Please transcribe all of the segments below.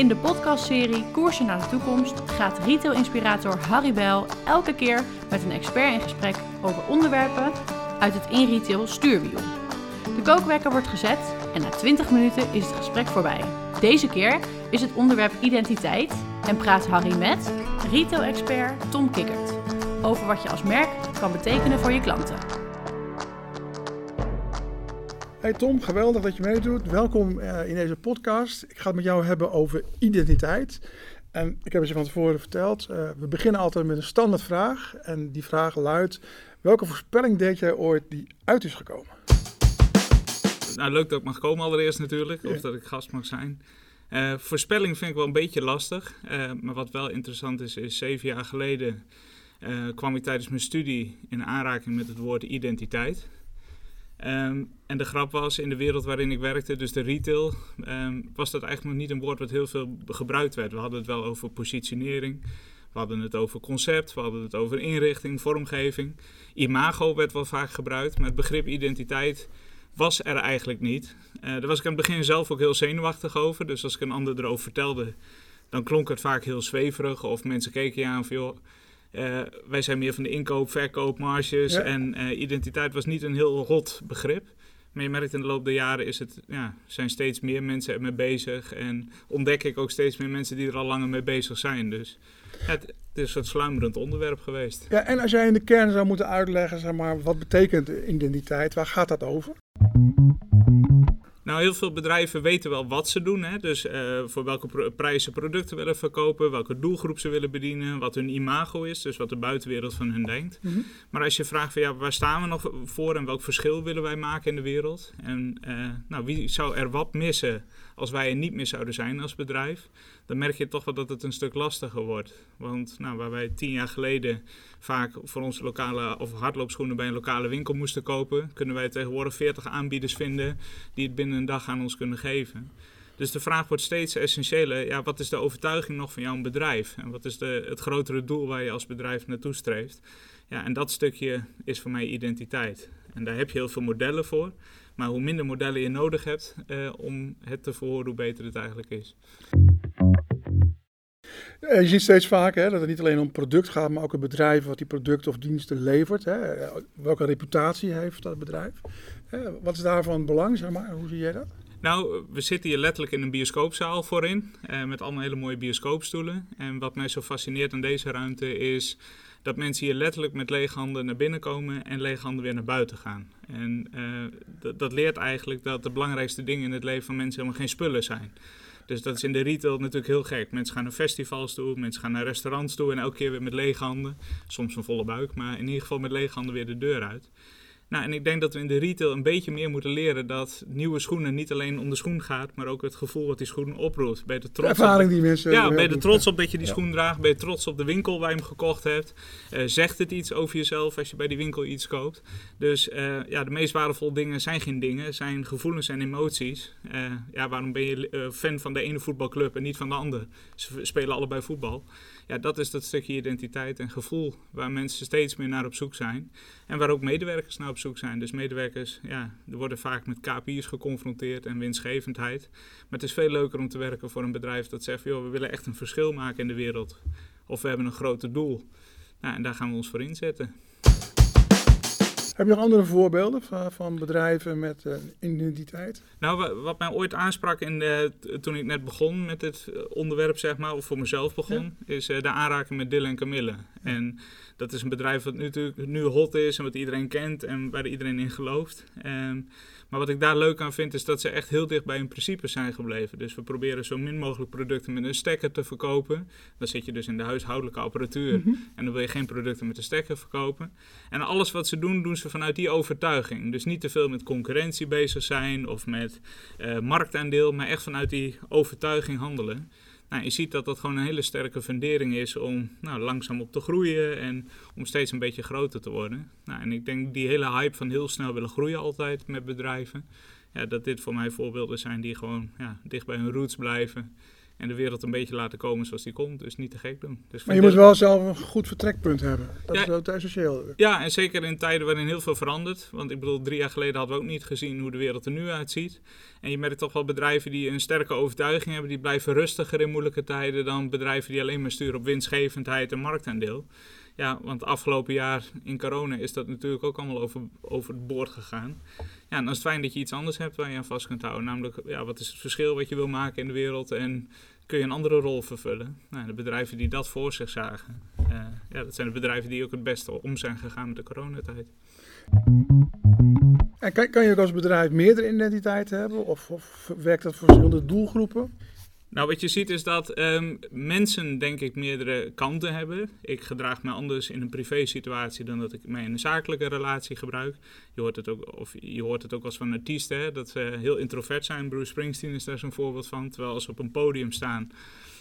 In de podcastserie Koersen naar de toekomst gaat retail-inspirator Harry Bel elke keer met een expert in gesprek over onderwerpen uit het in-retail stuurwiel. De kookwekker wordt gezet en na 20 minuten is het gesprek voorbij. Deze keer is het onderwerp identiteit en praat Harry met retail-expert Tom Kikkert over wat je als merk kan betekenen voor je klanten. Hey Tom, geweldig dat je meedoet. Welkom uh, in deze podcast. Ik ga het met jou hebben over identiteit. En ik heb het je van tevoren verteld. Uh, we beginnen altijd met een standaardvraag. En die vraag luidt: welke voorspelling deed jij ooit die uit is gekomen? Nou, leuk dat ik mag komen allereerst natuurlijk, of dat ik gast mag zijn. Uh, voorspelling vind ik wel een beetje lastig. maar wat wel interessant is, is zeven jaar geleden kwam ik tijdens mijn studie in aanraking met het woord identiteit. Um, en de grap was, in de wereld waarin ik werkte, dus de retail, um, was dat eigenlijk nog niet een woord wat heel veel gebruikt werd. We hadden het wel over positionering, we hadden het over concept, we hadden het over inrichting, vormgeving. Imago werd wel vaak gebruikt, maar het begrip identiteit was er eigenlijk niet. Uh, daar was ik aan het begin zelf ook heel zenuwachtig over. Dus als ik een ander erover vertelde, dan klonk het vaak heel zweverig. Of mensen keken je aan van, joh, uh, wij zijn meer van de inkoop, verkoop, marges. En uh, identiteit was niet een heel rot begrip. Maar je merkt in de loop der jaren is het, ja, zijn steeds meer mensen ermee bezig. En ontdek ik ook steeds meer mensen die er al langer mee bezig zijn. Dus het, het is een sluimerend onderwerp geweest. Ja, en als jij in de kern zou moeten uitleggen, zeg maar, wat betekent identiteit? Waar gaat dat over? Nou, heel veel bedrijven weten wel wat ze doen. Hè? Dus uh, voor welke prijzen producten willen verkopen, welke doelgroep ze willen bedienen, wat hun imago is, dus wat de buitenwereld van hun denkt. Mm -hmm. Maar als je vraagt van ja, waar staan we nog voor en welk verschil willen wij maken in de wereld? En uh, nou, wie zou er wat missen als wij er niet meer zouden zijn als bedrijf? Dan merk je toch wel dat het een stuk lastiger wordt. Want nou, waar wij tien jaar geleden vaak voor onze lokale of hardloopschoenen bij een lokale winkel moesten kopen, kunnen wij tegenwoordig 40 aanbieders vinden die het binnen een dag aan ons kunnen geven. Dus de vraag wordt steeds essentiëler. Ja, wat is de overtuiging nog van jouw bedrijf? En wat is de, het grotere doel waar je als bedrijf naartoe streeft? Ja, en dat stukje is voor mij identiteit. En daar heb je heel veel modellen voor. Maar hoe minder modellen je nodig hebt uh, om het te verhoren, hoe beter het eigenlijk is. Je ziet steeds vaker hè, dat het niet alleen om product gaat, maar ook een bedrijf wat die producten of diensten levert. Hè. Welke reputatie heeft dat bedrijf? Wat is daarvan belang? Hoe zie jij dat? Nou, we zitten hier letterlijk in een bioscoopzaal voorin, eh, met allemaal hele mooie bioscoopstoelen. En wat mij zo fascineert aan deze ruimte is dat mensen hier letterlijk met lege handen naar binnen komen en lege handen weer naar buiten gaan. En uh, dat leert eigenlijk dat de belangrijkste dingen in het leven van mensen helemaal geen spullen zijn. Dus dat is in de retail natuurlijk heel gek. Mensen gaan naar festivals toe, mensen gaan naar restaurants toe en elke keer weer met lege handen. Soms een volle buik, maar in ieder geval met lege handen weer de deur uit. Nou, en ik denk dat we in de retail een beetje meer moeten leren dat nieuwe schoenen niet alleen om de schoen gaat, maar ook het gevoel wat die schoen oproept. Ben je er trots de ervaring op, die mensen. Ja, ben je er trots op dat je die ja. schoen draagt? Ben je trots op de winkel waar je hem gekocht hebt? Uh, zegt het iets over jezelf als je bij die winkel iets koopt? Dus uh, ja, de meest waardevolle dingen zijn geen dingen, zijn gevoelens en emoties. Uh, ja, waarom ben je fan van de ene voetbalclub en niet van de andere? Ze spelen allebei voetbal. Ja, dat is dat stukje identiteit en gevoel waar mensen steeds meer naar op zoek zijn. En waar ook medewerkers naar op zijn. Dus medewerkers, ja, worden vaak met KPI's geconfronteerd en winstgevendheid. Maar het is veel leuker om te werken voor een bedrijf dat zegt, joh, we willen echt een verschil maken in de wereld. Of we hebben een groter doel. Nou, en daar gaan we ons voor inzetten. Heb je nog andere voorbeelden van, van bedrijven met uh, identiteit? Nou, wat mij ooit aansprak in de, toen ik net begon met dit onderwerp, zeg maar, of voor mezelf begon, ja. is uh, de aanraking met Dylan en Camille. Ja. En dat is een bedrijf wat nu, natuurlijk nu hot is en wat iedereen kent en waar iedereen in gelooft. Um, maar wat ik daar leuk aan vind, is dat ze echt heel dicht bij hun principes zijn gebleven. Dus we proberen zo min mogelijk producten met een stekker te verkopen. Dan zit je dus in de huishoudelijke apparatuur. Mm -hmm. En dan wil je geen producten met een stekker verkopen. En alles wat ze doen, doen ze vanuit die overtuiging. Dus niet te veel met concurrentie bezig zijn of met uh, marktaandeel, maar echt vanuit die overtuiging handelen. Nou, je ziet dat dat gewoon een hele sterke fundering is om nou, langzaam op te groeien en om steeds een beetje groter te worden. Nou, en ik denk die hele hype van heel snel willen groeien altijd met bedrijven, ja, dat dit voor mij voorbeelden zijn die gewoon ja, dicht bij hun roots blijven En de wereld een beetje laten komen zoals die komt. Dus niet te gek doen. Dus maar je moet wel zelf een goed vertrekpunt hebben. Dat ja, is ook essentieel. Ja, en zeker in tijden waarin heel veel verandert. Want ik bedoel, drie jaar geleden hadden we ook niet gezien hoe de wereld er nu uitziet. En je merkt toch wel bedrijven die een sterke overtuiging hebben. Die blijven rustiger in moeilijke tijden dan bedrijven die alleen maar sturen op winstgevendheid en marktaandeel. Ja, want afgelopen jaar in corona is dat natuurlijk ook allemaal over, het boord gegaan. Ja, dan is het fijn dat je iets anders hebt waar je aan vast kunt houden. Namelijk, ja, wat is het verschil wat je wil maken in de wereld en kun je een andere rol vervullen? Nou, de bedrijven die dat voor zich zagen, uh, ja, dat zijn de bedrijven die ook het beste om zijn gegaan met de coronatijd. En kan, kan je ook als bedrijf meerdere identiteiten hebben? Of, of werkt dat voor verschillende doelgroepen? Nou, wat je ziet is dat um, mensen, denk ik, meerdere kanten hebben. Ik gedraag me anders in een privé situatie dan dat ik mij in een zakelijke relatie gebruik. Je hoort het ook, of je hoort het ook als van artiesten, hè, dat ze heel introvert zijn. Bruce Springsteen is daar zo'n voorbeeld van. Terwijl als ze op een podium staan,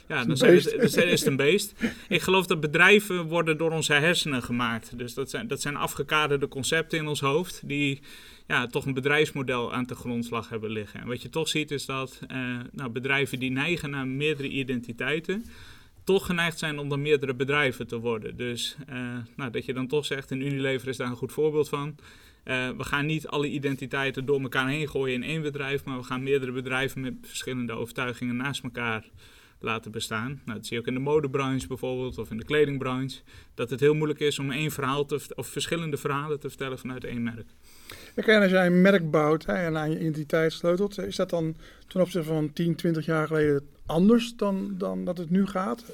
ja, dan zijn het, is het een beest. Ik geloof dat bedrijven worden door onze hersenen gemaakt. Dus dat zijn, dat zijn afgekaderde concepten in ons hoofd die ja, toch een bedrijfsmodel aan de grondslag hebben liggen. En wat je toch ziet is dat uh, nou, bedrijven die neigen naar meerdere identiteiten, toch geneigd zijn om dan meerdere bedrijven te worden. Dus uh, nou, dat je dan toch zegt, en Unilever is daar een goed voorbeeld van. Uh, we gaan niet alle identiteiten door elkaar heen gooien in één bedrijf, maar we gaan meerdere bedrijven met verschillende overtuigingen naast elkaar laten bestaan. Nou, dat zie je ook in de modebranche bijvoorbeeld, of in de kledingbranche. Dat het heel moeilijk is om één verhaal te, of verschillende verhalen te vertellen vanuit één merk. En als jij een merk bouwt hè, en aan je identiteit sleutelt, is dat dan ten opzichte van 10, 20 jaar geleden anders dan, dan dat het nu gaat?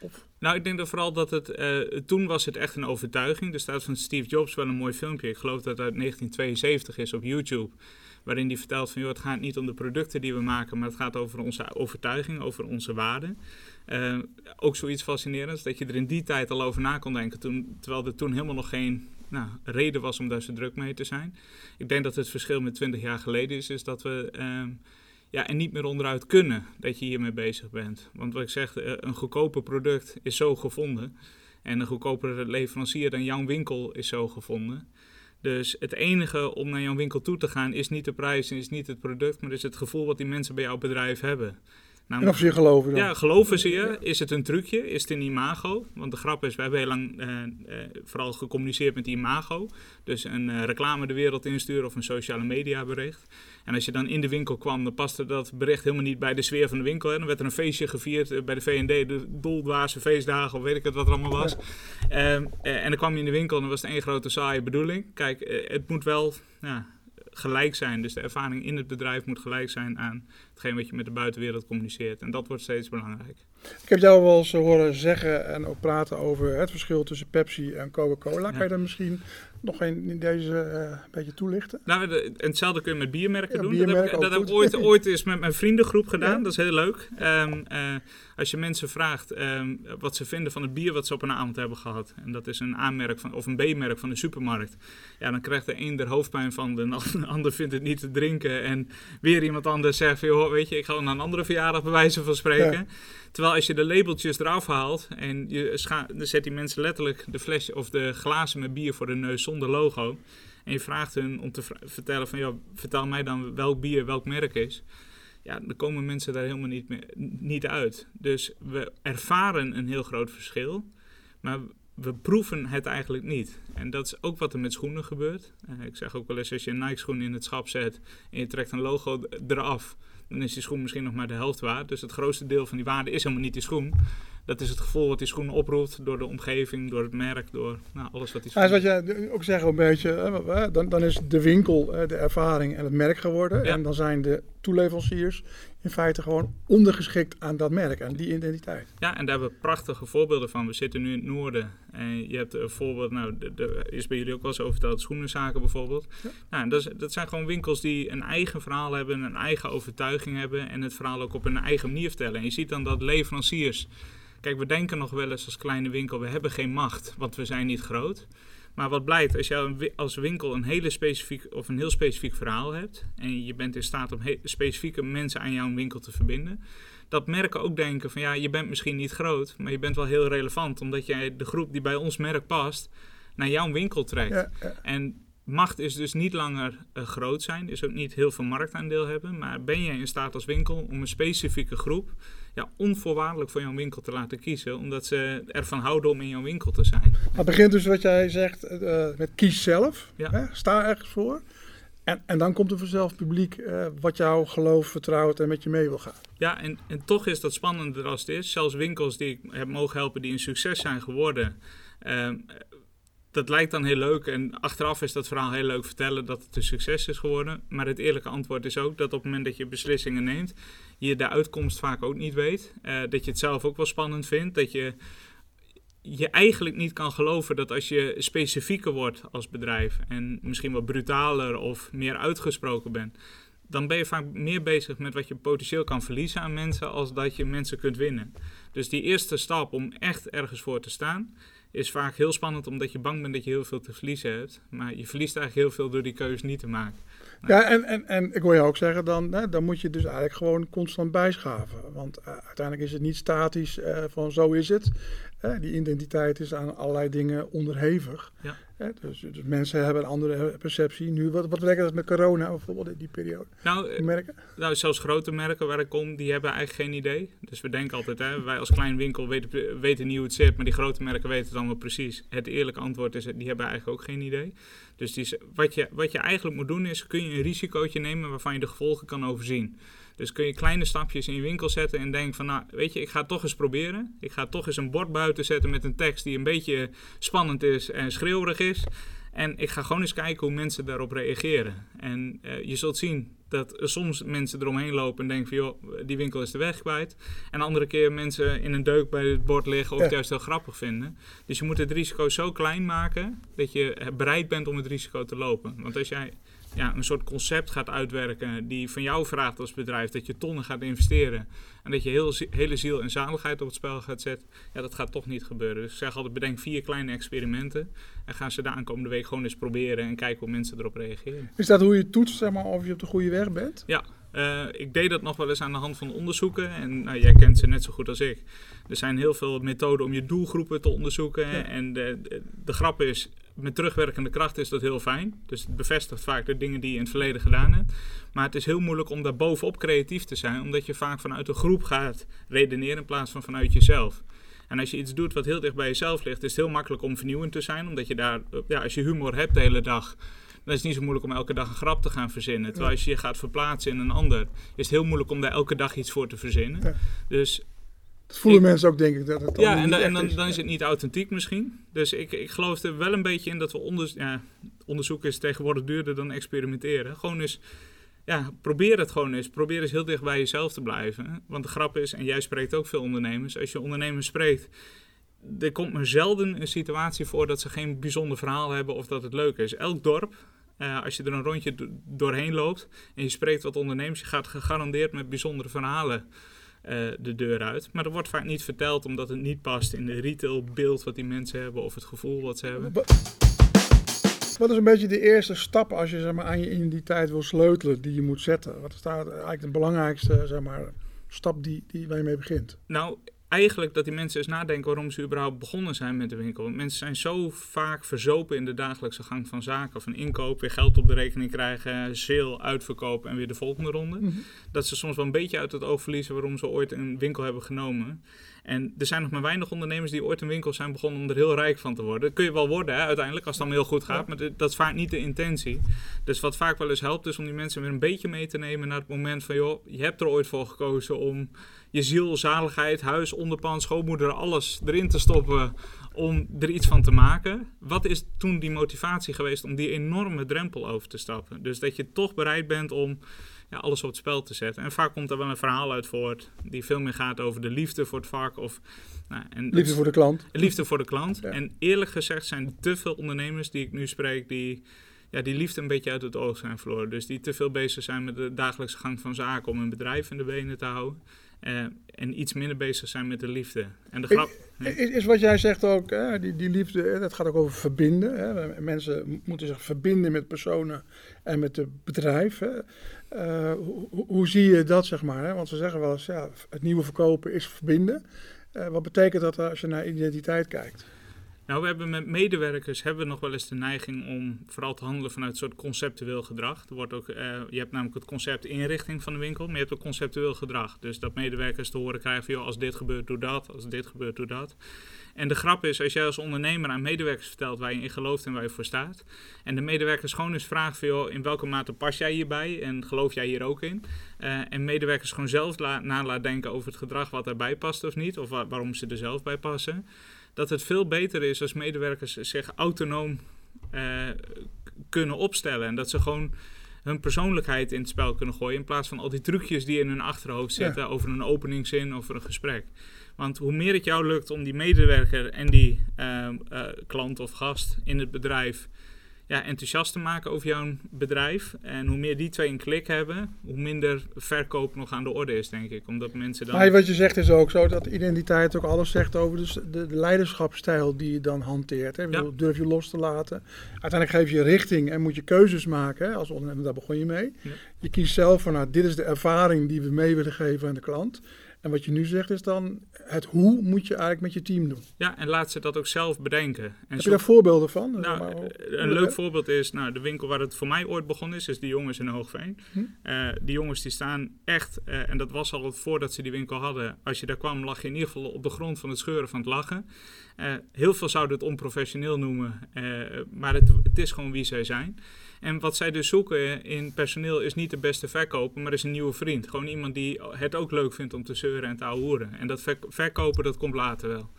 Of? Nou, ik denk dat vooral dat het. Uh, toen was het echt een overtuiging. Er staat van Steve Jobs wel een mooi filmpje. Ik geloof dat het uit 1972 is op YouTube. Waarin hij vertelt van joh, het gaat niet om de producten die we maken, maar het gaat over onze overtuiging, over onze waarden. Uh, ook zoiets fascinerends dat je er in die tijd al over na kon denken, toen, terwijl er toen helemaal nog geen nou, reden was om daar zo druk mee te zijn. Ik denk dat het verschil met 20 jaar geleden is, is dat we uh, ja, er niet meer onderuit kunnen dat je hiermee bezig bent. Want wat ik zeg, eh, een goedkoper product is zo gevonden. En een goedkopere leverancier dan jouw winkel is zo gevonden. Dus het enige om naar jouw winkel toe te gaan is niet de prijs en is niet het product, maar is het gevoel wat die mensen bij jouw bedrijf hebben. Nou, en of ze je geloven dan? Ja, geloven ze je? Is het een trucje? Is het een imago? Want de grap is, we hebben heel lang uh, uh, vooral gecommuniceerd met imago. Dus een uh, reclame de wereld insturen of een sociale media bericht. En als je dan in de winkel kwam, dan paste dat bericht helemaal niet bij de sfeer van de winkel. Hè. Dan werd er een feestje gevierd bij de V&D, de doldwaarse feestdagen of weet ik het wat er allemaal was. Ja. Ehm, en dan kwam je in de winkel en dan was het één grote saaie bedoeling. Kijk, het moet wel... Ja, gelijk zijn. Dus de ervaring in het bedrijf moet gelijk zijn aan hetgeen wat je met de buitenwereld communiceert. En dat wordt steeds belangrijk. Ik heb jou wel eens horen zeggen en ook praten over het verschil tussen Pepsi en Coca-Cola. Kan je dat misschien nog een in deze uh, beetje toelichten? Nou, de, en hetzelfde kun je met biermerken doen. dat heb, dat heb ik ooit, ooit eens met mijn vriendengroep gedaan. Ja? Dat is heel leuk. Um, uh, als je mensen vraagt um, wat ze vinden van het bier wat ze op een avond hebben gehad. En dat is een A-merk van, of een B-merk van de supermarkt. Ja, dan krijgt de een er hoofdpijn van, de ander vindt het niet te drinken. En weer iemand anders zegt van, joh, weet je, ik ga naar een andere verjaardag bij wijze van spreken. Ja. Terwijl als je de labeltjes eraf haalt en je dan zet die mensen letterlijk de flesje of de glazen met bier voor de neus zonder logo. En je vraagt hun om te vertellen van, joh, vertel mij dan welk bier welk merk is ja, dan komen mensen daar helemaal niet, meer, niet uit. Dus we ervaren een heel groot verschil, maar we proeven het eigenlijk niet. En dat is ook wat er met schoenen gebeurt. Uh, ik zeg ook wel eens, als je een Nike-schoen in het schap zet en je trekt een logo eraf, dan is die schoen misschien nog maar de helft waard. Dus het grootste deel van die waarde is helemaal niet die schoen dat is het gevoel wat die schoen oproept door de omgeving, door het merk, door nou, alles wat die schoen... Ja, wat jij ook zegt een beetje, dan, dan is de winkel de ervaring en het merk geworden. Ja. En dan zijn de toeleveranciers in feite gewoon ondergeschikt aan dat merk, en die identiteit. Ja, en daar hebben we prachtige voorbeelden van. We zitten nu in het noorden en je hebt een voorbeeld, nou, er is bij jullie ook wel eens over verteld, schoenenzaken bijvoorbeeld. Ja. Nou, dat, is, dat zijn gewoon winkels die een eigen verhaal hebben, een eigen overtuiging hebben en het verhaal ook op een eigen manier vertellen. En je ziet dan dat leveranciers Kijk, we denken nog wel eens als kleine winkel, we hebben geen macht, want we zijn niet groot. Maar wat blijkt, als je als winkel een, hele specifiek, of een heel specifiek verhaal hebt en je bent in staat om specifieke mensen aan jouw winkel te verbinden, dat merken ook denken van ja, je bent misschien niet groot, maar je bent wel heel relevant, omdat jij de groep die bij ons merk past, naar jouw winkel trekt. Ja, ja. En macht is dus niet langer uh, groot zijn, is ook niet heel veel marktaandeel hebben, maar ben jij in staat als winkel om een specifieke groep ja, onvoorwaardelijk voor jouw winkel te laten kiezen, omdat ze ervan houden om in jouw winkel te zijn. Het begint dus wat jij zegt uh, met kies zelf, ja. hè? sta ergens voor. En, en dan komt er vanzelf publiek uh, wat jouw geloof vertrouwt en met je mee wil gaan. Ja, en, en toch is dat spannender als het is. Zelfs winkels die ik heb mogen helpen die een succes zijn geworden, uh, dat lijkt dan heel leuk. En achteraf is dat verhaal heel leuk vertellen dat het een succes is geworden. Maar het eerlijke antwoord is ook dat op het moment dat je beslissingen neemt, je de uitkomst vaak ook niet weet. Uh, dat je het zelf ook wel spannend vindt. Dat je je eigenlijk niet kan geloven dat als je specifieker wordt als bedrijf en misschien wat brutaler of meer uitgesproken bent, dan ben je vaak meer bezig met wat je potentieel kan verliezen aan mensen als dat je mensen kunt winnen. Dus die eerste stap om echt ergens voor te staan, is vaak heel spannend omdat je bang bent dat je heel veel te verliezen hebt. Maar je verliest eigenlijk heel veel door die keuze niet te maken. Ja, en, en, en ik wil je ook zeggen, dan, hè, dan moet je dus eigenlijk gewoon constant bijschaven. Want uh, uiteindelijk is het niet statisch uh, van zo is het. Uh, die identiteit is aan allerlei dingen onderhevig. Ja. Dus, dus, mensen hebben een andere perceptie. Nu, wat, wat betekent dat met corona bijvoorbeeld in die periode? Nou, merken? nou, zelfs grote merken waar ik kom, die hebben eigenlijk geen idee. Dus we denken altijd, hè, wij als klein winkel weten, weten niet hoe het zit, maar die grote merken weten het allemaal precies. Het eerlijke antwoord is, die hebben eigenlijk ook geen idee. Dus die, wat, je, wat je eigenlijk moet doen is, kun je een risicootje nemen waarvan je de gevolgen kan overzien. Dus kun je kleine stapjes in je winkel zetten en denk van, nou, weet je, ik ga het toch eens proberen. Ik ga toch eens een bord buiten zetten met een tekst die een beetje spannend is en schreeuwerig is. En ik ga gewoon eens kijken hoe mensen daarop reageren. En uh, je zult zien dat soms mensen eromheen lopen en denken van joh, die winkel is de weg kwijt. En andere keer mensen in een deuk bij het bord liggen of het juist heel grappig vinden. Dus je moet het risico zo klein maken dat je bereid bent om het risico te lopen. Want als jij ja, een soort concept gaat uitwerken die van jou vraagt als bedrijf dat je tonnen gaat investeren en dat je heel, hele ziel en zaligheid op het spel gaat zetten, ja, dat gaat toch niet gebeuren. Dus ik zeg altijd, bedenk vier kleine experimenten en gaan ze de aankomende week gewoon eens proberen en kijken hoe mensen erop reageren. Is dat hoe je toetst, zeg maar, of je op de goede weg bent? Ja, uh, ik deed dat nog wel eens aan de hand van onderzoeken. En nou, jij kent ze net zo goed als ik. Er zijn heel veel methoden om je doelgroepen te onderzoeken. Ja. En de, de, de, grap is, met terugwerkende kracht is dat heel fijn. Dus het bevestigt vaak de dingen die je in het verleden gedaan hebt. Maar het is heel moeilijk om daar bovenop creatief te zijn. Omdat je vaak vanuit een groep gaat redeneren in plaats van vanuit jezelf. En als je iets doet wat heel dicht bij jezelf ligt, is het heel makkelijk om vernieuwend te zijn. Omdat je daar, ja, als je humor hebt de hele dag dan is het niet zo moeilijk om elke dag een grap te gaan verzinnen. Terwijl als je je gaat verplaatsen in een ander, is het heel moeilijk om daar elke dag iets voor te verzinnen. Ja. Dus dat voelen mensen ook, denk ik. Dat het ja, en, da, en dan, is. dan is het niet authentiek misschien. Dus ik, ik geloof er wel een beetje in dat we onder, ja, onderzoek is tegenwoordig duurder dan experimenteren. Gewoon eens, ja, probeer het gewoon eens. Probeer eens heel dicht bij jezelf te blijven. Want de grap is, en jij spreekt ook veel ondernemers, als je ondernemers spreekt, er komt me zelden een situatie voor dat ze geen bijzonder verhaal hebben of dat het leuk is. Elk dorp, uh, als je er een rondje doorheen loopt en je spreekt wat ondernemers, je gaat gegarandeerd met bijzondere verhalen uh, de deur uit. Maar dat wordt vaak niet verteld omdat het niet past in de retailbeeld wat die mensen hebben of het gevoel wat ze hebben. Wat is een beetje de eerste stap als je zeg maar, aan je identiteit wil sleutelen die je moet zetten? Wat is daar eigenlijk de belangrijkste zeg maar, stap die, die, waar je mee begint? Nou, eigenlijk dat die mensen eens nadenken waarom ze überhaupt begonnen zijn met de winkel. Want mensen zijn zo vaak verzopen in de dagelijkse gang van zaken. Van inkoop, weer geld op de rekening krijgen, sale, uitverkopen en weer de volgende ronde. Mhm. Dat ze soms wel een beetje uit het oog verliezen waarom ze ooit een winkel hebben genomen. En er zijn nog maar weinig ondernemers die ooit een winkel zijn begonnen om er heel rijk van te worden. Dat kun je wel worden hè, uiteindelijk, als het dan heel goed gaat. Maar dat is vaak niet de intentie. Dus wat vaak wel eens helpt, is om die mensen weer een beetje mee te nemen naar het moment van... joh, je hebt er ooit voor gekozen om je ziel, zaligheid, huis, onderpand, schoonmoeder, alles erin te stoppen om er iets van te maken. Wat is toen die motivatie geweest om die enorme drempel over te stappen? Dus dat je toch bereid bent om ja, alles op het spel te zetten. En vaak komt er wel een verhaal uit voort die veel meer gaat over de liefde voor het vak. Of, nou, en liefde voor de klant. Liefde voor de klant. En eerlijk gezegd zijn er te veel ondernemers die ik nu spreek die ja, die liefde een beetje uit het oog zijn verloren. Dus die te veel bezig zijn met de dagelijkse gang van zaken om hun bedrijf in de benen te houden. Uh, en iets minder bezig zijn met de liefde. En de grap. Is, is, wat jij zegt ook, hè, die, die liefde, dat gaat ook over verbinden. Hè. Mensen moeten zich verbinden met personen en met het bedrijf. Hè. Uh, hoe, zie je dat, zeg maar? Hè? Want ze zeggen wel eens, ja, het nieuwe verkopen is verbinden. Uh, wat betekent dat als je naar identiteit kijkt? Nou, we hebben met medewerkers hebben we nog wel eens de neiging om vooral te handelen vanuit een soort conceptueel gedrag. Er wordt ook, uh, je hebt namelijk het concept inrichting van de winkel, maar je hebt ook conceptueel gedrag. Dus dat medewerkers te horen krijgen joh, als dit gebeurt, doe dat. Als dit gebeurt, doe dat. En de grap is, als jij als ondernemer aan medewerkers vertelt waar je in gelooft en waar je voor staat. En de medewerkers gewoon eens vragen van, joh, in welke mate pas jij hierbij en geloof jij hier ook in? Uh, en medewerkers gewoon zelf na laten denken over het gedrag wat erbij past of niet. Of wa waarom ze er zelf bij passen dat het veel beter is als medewerkers zich autonoom uh, kunnen opstellen. En dat ze gewoon hun persoonlijkheid in het spel kunnen gooien. In plaats van al die trucjes die in hun achterhoofd zitten over een openingszin, over een gesprek. Want hoe meer het jou lukt om die medewerker en die uh, uh, klant of gast in het bedrijf ja, enthousiast te maken over jouw bedrijf. En hoe meer die twee een klik hebben, hoe minder verkoop nog aan de orde is, denk ik. Omdat mensen dan... Maar wat je zegt is ook zo dat identiteit ook alles zegt over de, de, de leiderschapsstijl die je dan hanteert. Hè? Ja. Durf je los te laten. Uiteindelijk geef je richting en moet je keuzes maken. Hè? Als ondernemer, daar begon je mee. Ja. Je kiest zelf van, nou, dit is de ervaring die we mee willen geven aan de klant. En wat je nu zegt is dan, het hoe moet je eigenlijk met je team doen. Ja, en laat ze dat ook zelf bedenken. En Heb je daar voorbeelden van? Nou, een leuk voorbeeld is, nou, de winkel waar het voor mij ooit begonnen is, is de jongens in Hoogveen. Hm? Uh, die jongens die staan echt, uh, en dat was al voordat ze die winkel hadden, als je daar kwam lag je in ieder geval op de grond van het scheuren van het lachen. Uh, heel veel zouden het onprofessioneel noemen, maar het, het is gewoon wie zij zijn. En wat zij dus zoeken in personeel is niet de beste verkoper, maar is een nieuwe vriend. Gewoon iemand die het ook leuk vindt om te zeuren en te ahoeren. En dat verkopen, dat komt later wel.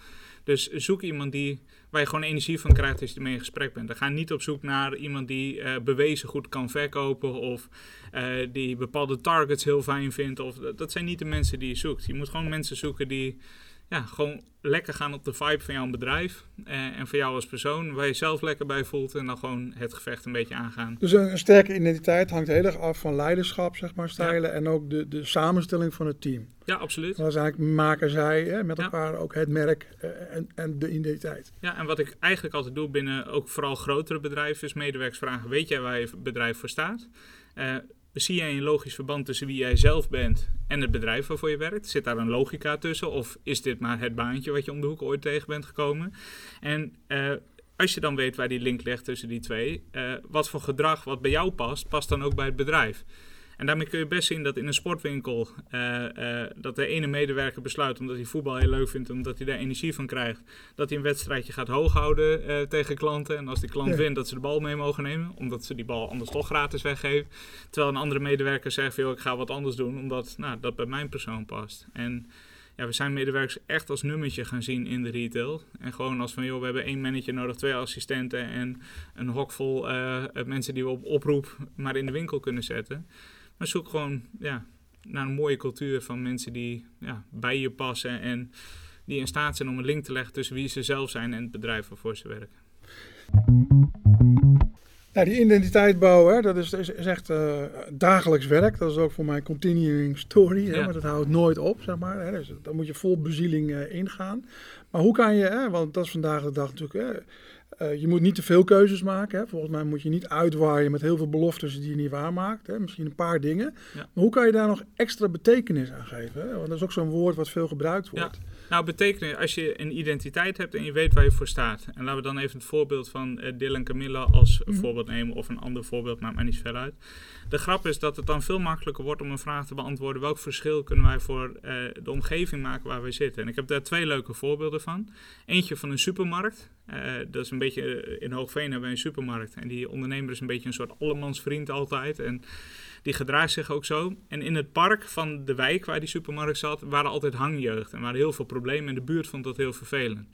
Dus zoek iemand die, waar je gewoon energie van krijgt als je ermee in gesprek bent. Dan ga niet op zoek naar iemand die uh, bewezen goed kan verkopen of uh, die bepaalde targets heel fijn vindt. Of, dat zijn niet de mensen die je zoekt. Je moet gewoon mensen zoeken die ja, gewoon lekker gaan op de vibe van jouw bedrijf eh, en van jou als persoon, waar je zelf lekker bij voelt en dan gewoon het gevecht een beetje aangaan. Dus een, een sterke identiteit hangt heel erg af van leiderschap, zeg maar, stijlen en ook de, de samenstelling van het team. Ja, absoluut. Dat is eigenlijk maken zij hè, met elkaar ja. ook het merk uh, en, en de identiteit. Ja, en wat ik eigenlijk altijd doe binnen ook vooral grotere bedrijven is medewerkers vragen, weet jij waar je bedrijf voor staat? Uh, zie jij een logisch verband tussen wie jij zelf bent en het bedrijf waarvoor je werkt? Zit daar een logica tussen? Of is dit maar het baantje wat je om de hoek ooit tegen bent gekomen? En uh, als je dan weet waar die link ligt tussen die twee, uh, wat voor gedrag wat bij jou past, past dan ook bij het bedrijf. En daarmee kun je best zien dat in een sportwinkel uh, uh, dat de ene medewerker besluit, omdat hij voetbal heel leuk vindt, omdat hij daar energie van krijgt, dat hij een wedstrijdje gaat hoog houden uh, tegen klanten. En als die klant ja. wint, dat ze de bal mee mogen nemen, omdat ze die bal anders toch gratis weggeven. Terwijl een andere medewerker zegt, joh, ik ga wat anders doen, omdat nou, dat bij mijn persoon past. En ja, we zijn medewerkers echt als nummertje gaan zien in de retail. En gewoon als van, joh, we hebben één manager nodig, twee assistenten en een hok vol mensen die we op oproep maar in de winkel kunnen zetten. Maar zoek gewoon ja, naar een mooie cultuur van mensen die ja, bij je passen en die in staat zijn om een link te leggen tussen wie ze zelf zijn en het bedrijf waarvoor ze werken. Ja, die identiteit bouwen, dat is, is, is echt uh, dagelijks werk. Dat is ook voor mij continuing story, hè, ja. maar dat houdt nooit op, zeg maar. Hè. Dus daar moet je vol bezieling uh, ingaan. Maar hoe kan je, hè, want dat is vandaag de dag natuurlijk... Uh, je moet niet te veel keuzes maken. Hè. Volgens mij moet je niet uitwaaien met heel veel beloftes die je niet waarmaakt. Hè. Misschien een paar dingen. Ja. Maar hoe kan je daar nog extra betekenis aan geven? Hè? Want dat is ook zo'n woord wat veel gebruikt wordt. Ja. Nou, betekenis, als je een identiteit hebt en je weet waar je voor staat. En laten we dan even het voorbeeld van uh, Dylan Camilla als mm -hmm. voorbeeld nemen. Of een ander voorbeeld, maakt mij niet veel uit. De grap is dat het dan veel makkelijker wordt om een vraag te beantwoorden. Welk verschil kunnen wij voor uh, de omgeving maken waar we zitten? En ik heb daar twee leuke voorbeelden van. Eentje van een supermarkt. Uh, dat is een beetje, in Hoogveen hebben we een supermarkt. En die ondernemer is een beetje een soort allemansvriend altijd. En die gedraagt zich ook zo. En in het park van de wijk waar die supermarkt zat, waren altijd hangjeugd. En waren heel veel problemen en de buurt vond dat heel vervelend.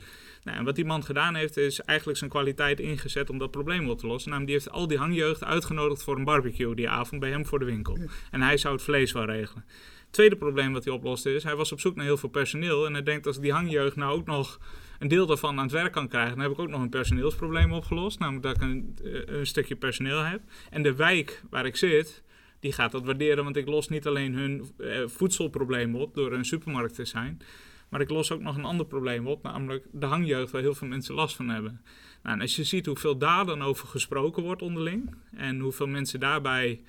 Nou, en wat die man gedaan heeft, is eigenlijk zijn kwaliteit ingezet om dat probleem op te lossen. Namelijk, die heeft al die hangjeugd uitgenodigd voor een barbecue die avond bij hem voor de winkel. En hij zou het vlees wel regelen. Tweede probleem wat hij oploste is, hij was op zoek naar heel veel personeel. En hij denkt, als die hangjeugd nou ook nog een deel daarvan aan het werk kan krijgen, dan heb ik ook nog een personeelsprobleem opgelost. Namelijk dat ik een, een stukje personeel heb. En de wijk waar ik zit, die gaat dat waarderen, want ik los niet alleen hun uh, voedselprobleem op door een supermarkt te zijn, maar ik los ook nog een ander probleem op, namelijk de hangjeugd waar heel veel mensen last van hebben. Nou, en als je ziet hoeveel daar dan over gesproken wordt onderling en hoeveel mensen daarbij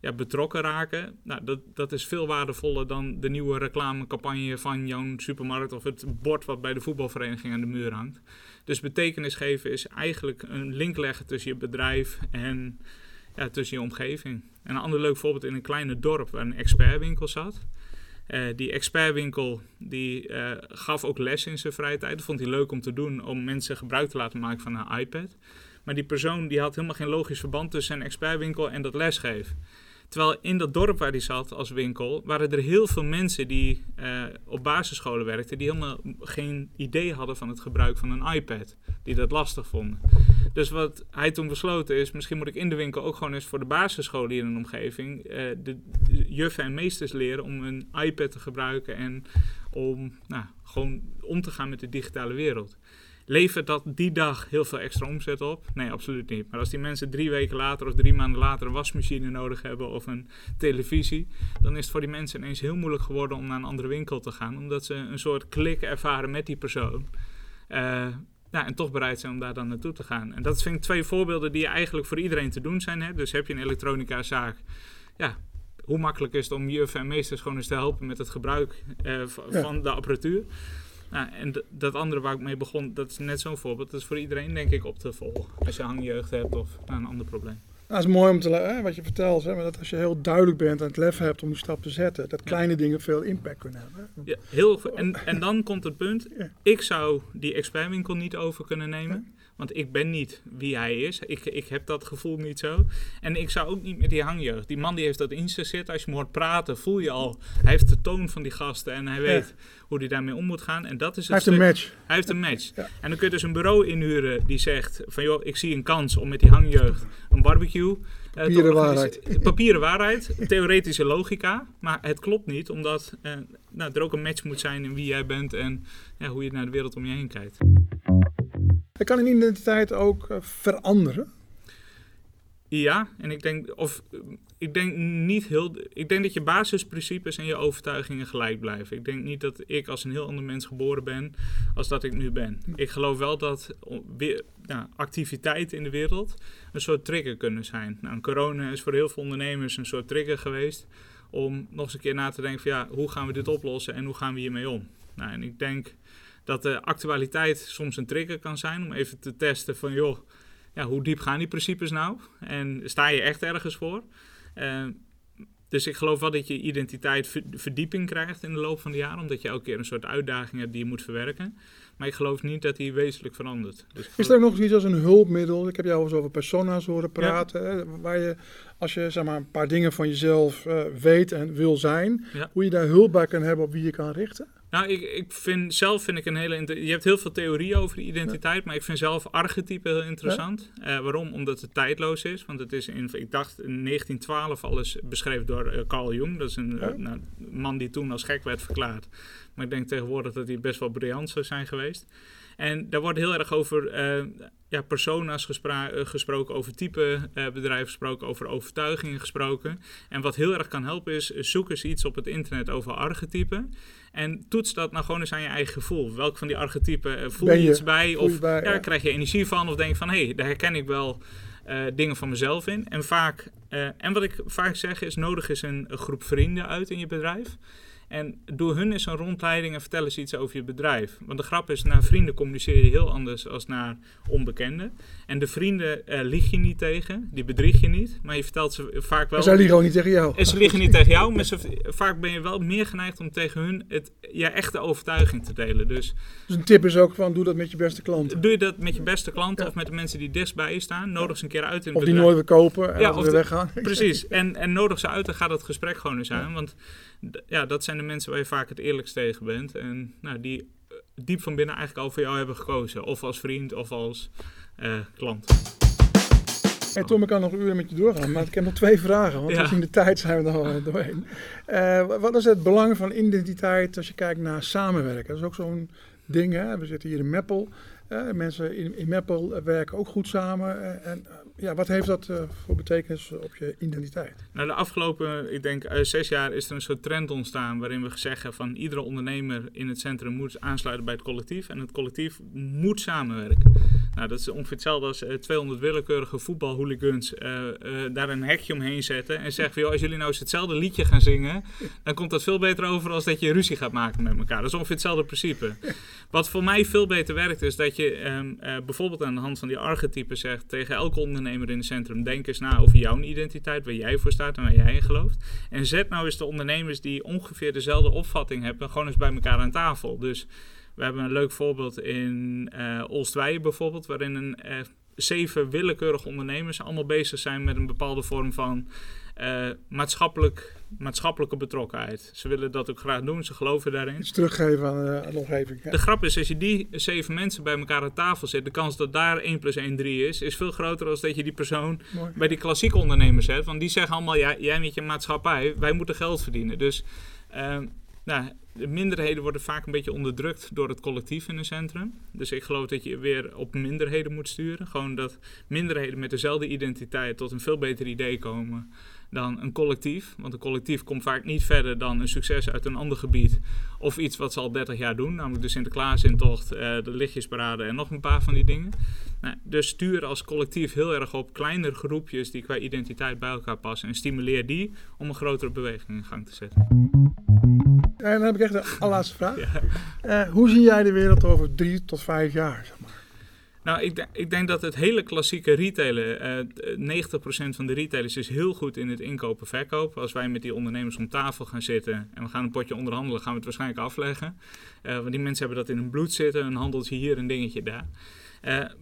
ja, betrokken raken. Nou, dat, dat is veel waardevoller dan de nieuwe reclamecampagne van jouw supermarkt of het bord wat bij de voetbalvereniging aan de muur hangt. Dus betekenis geven is eigenlijk een link leggen tussen je bedrijf en tussen je omgeving. En een ander leuk voorbeeld in een kleine dorp waar een expertwinkel zat. Uh, die expertwinkel die uh, gaf ook les in zijn vrije tijd. Dat vond hij leuk om te doen, om mensen gebruik te laten maken van een iPad. Maar die persoon die had helemaal geen logisch verband tussen zijn expertwinkel en dat lesgeven. Terwijl in dat dorp waar hij zat als winkel, waren er heel veel mensen die uh, op basisscholen werkten, die helemaal geen idee hadden van het gebruik van een iPad. Die dat lastig vonden. Dus wat hij toen besloten is, misschien moet ik in de winkel ook gewoon eens voor de basisscholen in de omgeving de, de, juffen en meesters leren om een iPad te gebruiken en om nou, gewoon om te gaan met de digitale wereld. Levert dat die dag heel veel extra omzet op? Nee, absoluut niet. Maar als die mensen drie weken later of drie maanden later een wasmachine nodig hebben of een televisie, dan is het voor die mensen ineens heel moeilijk geworden om naar een andere winkel te gaan, omdat ze een soort klik ervaren met die persoon. Uh, ja, en toch bereid zijn om daar dan naartoe te gaan. En dat vind ik twee voorbeelden die eigenlijk voor iedereen te doen zijn. Hè? Dus heb je een elektronica zaak, ja, hoe makkelijk is het om juf en meesters gewoon eens te helpen met het gebruik uh, van de apparatuur? Nou, en dat andere waar ik mee begon, dat is net zo'n voorbeeld. Dat is voor iedereen denk ik op te volgen. Als je hangjeugd hebt of nou, een ander probleem. Nou, dat is mooi om te hè, wat je vertelt. Hè, maar dat als je heel duidelijk bent en het lef hebt om die stap te zetten, dat kleine dingen veel impact kunnen hebben. Ja, heel, en, en dan komt het punt, ik zou die expertwinkel niet over kunnen nemen. Want ik ben niet wie hij is. Ik, ik heb dat gevoel niet zo. En ik zou ook niet met die hangjeugd. Die man die heeft dat in zich zitten. Als je hem hoort praten, voel je al. Hij heeft de toon van die gasten en hij weet hoe hij daarmee om moet gaan. En dat is het hij heeft een match. Hij heeft een match. En dan kun je dus een bureau inhuren die zegt van joh, ik zie een kans om met die hangjeugd een barbecue uh, papieren waarheid. Papieren waarheid, theoretische logica, maar het klopt niet, omdat uh, nou, er ook een match moet zijn in wie jij bent en ja, hoe je naar de wereld om je heen kijkt. Dan kan een identiteit ook uh, veranderen. Ja, en ik denk, of ik denk niet heel. Ik denk dat je basisprincipes en je overtuigingen gelijk blijven. Ik denk niet dat ik als een heel ander mens geboren ben als dat ik nu ben. Ik geloof wel dat nou, activiteiten in de wereld een soort trigger kunnen zijn. Nou, corona is voor heel veel ondernemers een soort trigger geweest om nog eens een keer na te denken van ja, hoe gaan we dit oplossen en hoe gaan we hiermee om? Nou, en ik denk dat de actualiteit soms een trigger kan zijn om even te testen van joh, ja, hoe diep gaan die principes nou? En sta je echt ergens voor? Uh, dus ik geloof wel dat je identiteit verdieping krijgt in de loop van de jaren, omdat je elke keer een soort uitdaging hebt die je moet verwerken. Maar ik geloof niet dat die wezenlijk verandert. Dus is er nog iets als een hulpmiddel? Ik heb jou eens over persona's horen praten, waar je als je zeg maar, een paar dingen van jezelf uh, weet en wil zijn, hoe je daar hulp bij kan hebben op wie je kan richten? Nou, ik, ik vind zelf vind ik een hele. Je hebt heel veel theorieën over de identiteit, maar ik vind zelf archetype heel interessant. Ja. Uh, waarom? Omdat het tijdloos is. Want het is in, ik dacht in 1912 alles beschreven door uh, Carl Jung. Dat is een ja. nou, man die toen als gek werd verklaard. Maar ik denk tegenwoordig dat hij best wel briljant zou zijn geweest. En daar wordt heel erg over uh, ja, persona's uh, gesproken, over type uh, bedrijven gesproken, over overtuigingen gesproken. En wat heel erg kan helpen is, zoek eens iets op het internet over archetypen. En toets dat nou gewoon eens aan je eigen gevoel. Welk van die archetypen voel je, je iets bij? Of bij, ja, krijg je energie van? Of denk je van, hé, hey, daar herken ik wel dingen van mezelf in. En, vaak, en wat ik vaak zeg is, nodig is een, een groep vrienden uit in je bedrijf. En doe hun eens een rondleiding en vertel eens iets over je bedrijf. Want de grap is, naar vrienden communiceer je heel anders dan naar onbekenden. En de vrienden uh, lieg je niet tegen, die bedrieg je niet. Maar je vertelt ze vaak wel... En ze liegen ook niet tegen jou. En ze liegen niet tegen jou, maar ze, vaak ben je wel meer geneigd om tegen hun het, je echte overtuiging te delen. Dus, dus een tip is ook van, doe dat met je beste klanten. Doe je dat met je beste klanten of met de mensen die dichtstbij je staan. Nodig ze een keer uit in het Of die nooit weer kopen en ja, weer weggaan. Precies, en, en nodig ze uit en ga dat gesprek gewoon eens aan. Want ja, dat zijn de mensen waar je vaak het eerlijkst tegen bent. En nou, die eh, diep van binnen eigenlijk al voor jou hebben gekozen. Of als vriend of als uh, klant. Hey Tom, ik kan nog uren met je doorgaan, maar ik heb nog twee vragen, want ja. gezien de tijd zijn we er al doorheen. Uh, wat is het belang van identiteit als je kijkt naar samenwerken? Dat is ook zo'n dingen. Hè. We zitten hier in Meppel. Uh, mensen in, in Meppel werken ook goed samen. en ja, wat heeft dat voor betekenis op je identiteit? Nou, de afgelopen, ik denk, zes jaar is er een soort trend ontstaan waarin we zeggen van iedere ondernemer in het centrum moet aansluiten bij het collectief. En het collectief moet samenwerken. Nou, dat is ongeveer hetzelfde als 200 willekeurige voetbalhooligans daar een hekje omheen zetten en zeggen van, als jullie nou eens hetzelfde liedje gaan zingen, dan komt dat veel beter over als dat je ruzie gaat maken met elkaar. Dat is ongeveer hetzelfde principe. Wat voor mij veel beter werkt, is dat je uh, bijvoorbeeld aan de hand van die archetypen zegt tegen elke ondernemer in het centrum: denk eens na over jouw identiteit, waar jij voor staat en waar jij in gelooft. En zet nou eens de ondernemers die ongeveer dezelfde opvatting hebben, gewoon eens bij elkaar aan tafel. Dus we hebben een leuk voorbeeld in uh, bijvoorbeeld, waarin een, uh, zeven willekeurige ondernemers allemaal bezig zijn met een bepaalde vorm van uh, maatschappelijk, maatschappelijke betrokkenheid. Ze willen dat ook graag doen, ze geloven daarin. Iets teruggeven aan, uh, aan de omgeving. De grap is, als je die zeven mensen bij elkaar aan tafel zet, de kans dat daar 1 plus 1 3 is, is veel groter dan dat je die persoon Mooi. bij die klassieke ondernemers zet. Want die zeggen allemaal, ja, jij met je maatschappij, wij moeten geld verdienen. Dus uh, nou, de minderheden worden vaak een beetje onderdrukt door het collectief in een centrum. Dus ik geloof dat je weer op minderheden moet sturen. Gewoon dat minderheden met dezelfde identiteit tot een veel beter idee komen dan een collectief. Want een collectief komt vaak niet verder dan een succes uit een ander gebied. Of iets wat ze al 30 jaar doen, namelijk de Sinterklaasintocht, uh, de lichtjesparade en nog een paar van die dingen. Nou, dus stuur als collectief heel erg op kleinere groepjes die qua identiteit bij elkaar passen. En stimuleer die om een grotere beweging in gang te zetten. En dan heb ik echt de allerlaatste vraag. Uh, hoe zie jij de wereld over drie tot vijf jaar? Zeg maar? Nou, ik, ik, denk dat het hele klassieke retailen, uh, 90% van de retailers is heel goed in het inkopen verkopen. Als wij met die ondernemers om tafel gaan zitten en we gaan een potje onderhandelen, gaan we het waarschijnlijk afleggen. Want die mensen hebben dat in hun bloed zitten, een handeltje hier, een dingetje daar.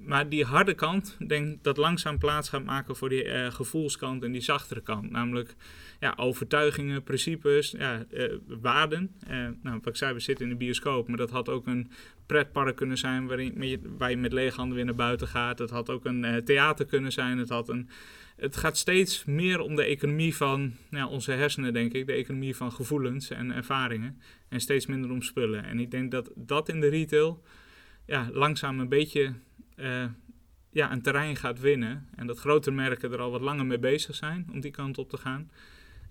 Maar die harde kant, denk dat langzaam plaats gaat maken voor die gevoelskant en die zachtere kant. Namelijk ja, overtuigingen, principes, ja, uh, waarden. nou, wat ik zei, we zitten in de bioscoop, maar dat had ook een pretpark kunnen zijn waarin waar je met lege handen weer naar buiten gaat. Het had ook een theater kunnen zijn. Het, had een, het gaat steeds meer om de economie van ja, onze hersenen, denk ik. De economie van gevoelens en ervaringen. En steeds minder om spullen. En ik denk dat dat in de retail ja, langzaam een beetje ja, een terrein gaat winnen. En dat grote merken er al wat langer mee bezig zijn om die kant op te gaan.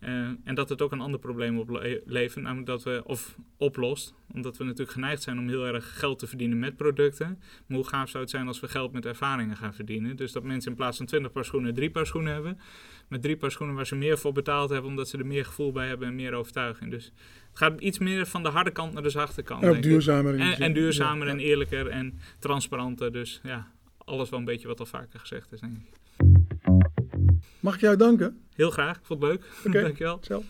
Uh, en dat het ook een ander probleem oplevert, namelijk dat we, of oplost, omdat we natuurlijk geneigd zijn om heel erg geld te verdienen met producten. Maar hoe gaaf zou het zijn als we geld met ervaringen gaan verdienen? Dus dat mensen in plaats van 20 paar schoenen drie paar schoenen hebben. Met drie paar schoenen waar ze meer voor betaald hebben, omdat ze er meer gevoel bij hebben en meer overtuiging. Dus het gaat iets meer van de harde kant naar de zachte kant. En duurzamer. En, en, duurzamer ja. en eerlijker en transparanter. Dus ja, alles wel een beetje wat al vaker gezegd is, denk ik. Mag ik jou danken? Heel graag, vond het leuk. Okay. Dankjewel. Zelf.